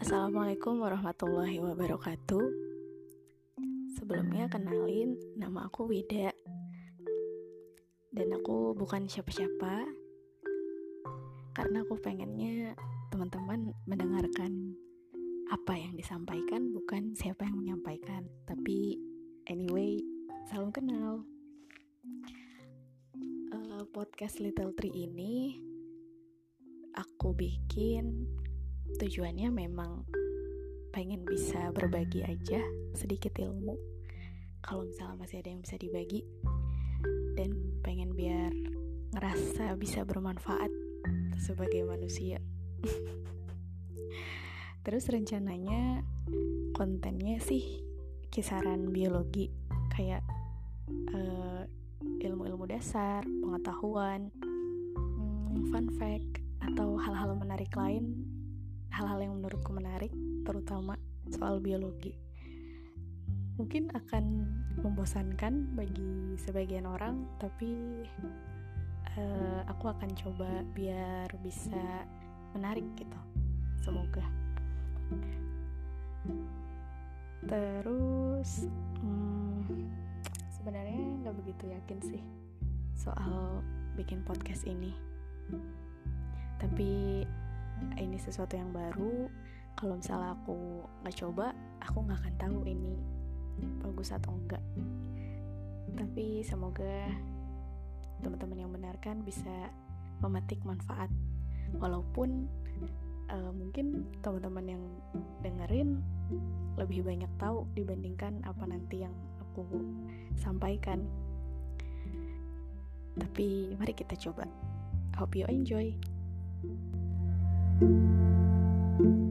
Assalamualaikum warahmatullahi wabarakatuh. Sebelumnya kenalin, nama aku Wida. Dan aku bukan siapa-siapa. Karena aku pengennya teman-teman mendengarkan apa yang disampaikan, bukan siapa yang menyampaikan. Tapi anyway, salam kenal. Uh, podcast Little Tree ini aku bikin tujuannya memang pengen bisa berbagi aja sedikit ilmu. Kalau misalnya masih ada yang bisa dibagi dan pengen biar ngerasa bisa bermanfaat sebagai manusia. Terus rencananya kontennya sih kisaran biologi kayak uh, ilmu-ilmu dasar pengetahuan hmm, fun fact atau hal-hal menarik lain hal-hal yang menurutku menarik terutama soal biologi. Mungkin akan membosankan bagi sebagian orang tapi uh, aku akan coba biar bisa menarik gitu semoga. Terus hmm, sebenarnya nggak begitu yakin sih soal bikin podcast ini. Tapi ini sesuatu yang baru kalau misalnya aku nggak coba aku nggak akan tahu ini bagus atau enggak. Tapi semoga teman-teman yang benarkan bisa memetik manfaat. Walaupun uh, mungkin teman-teman yang dengerin lebih banyak tahu dibandingkan apa nanti yang aku sampaikan. Tapi mari kita coba. Hope you enjoy Thank you.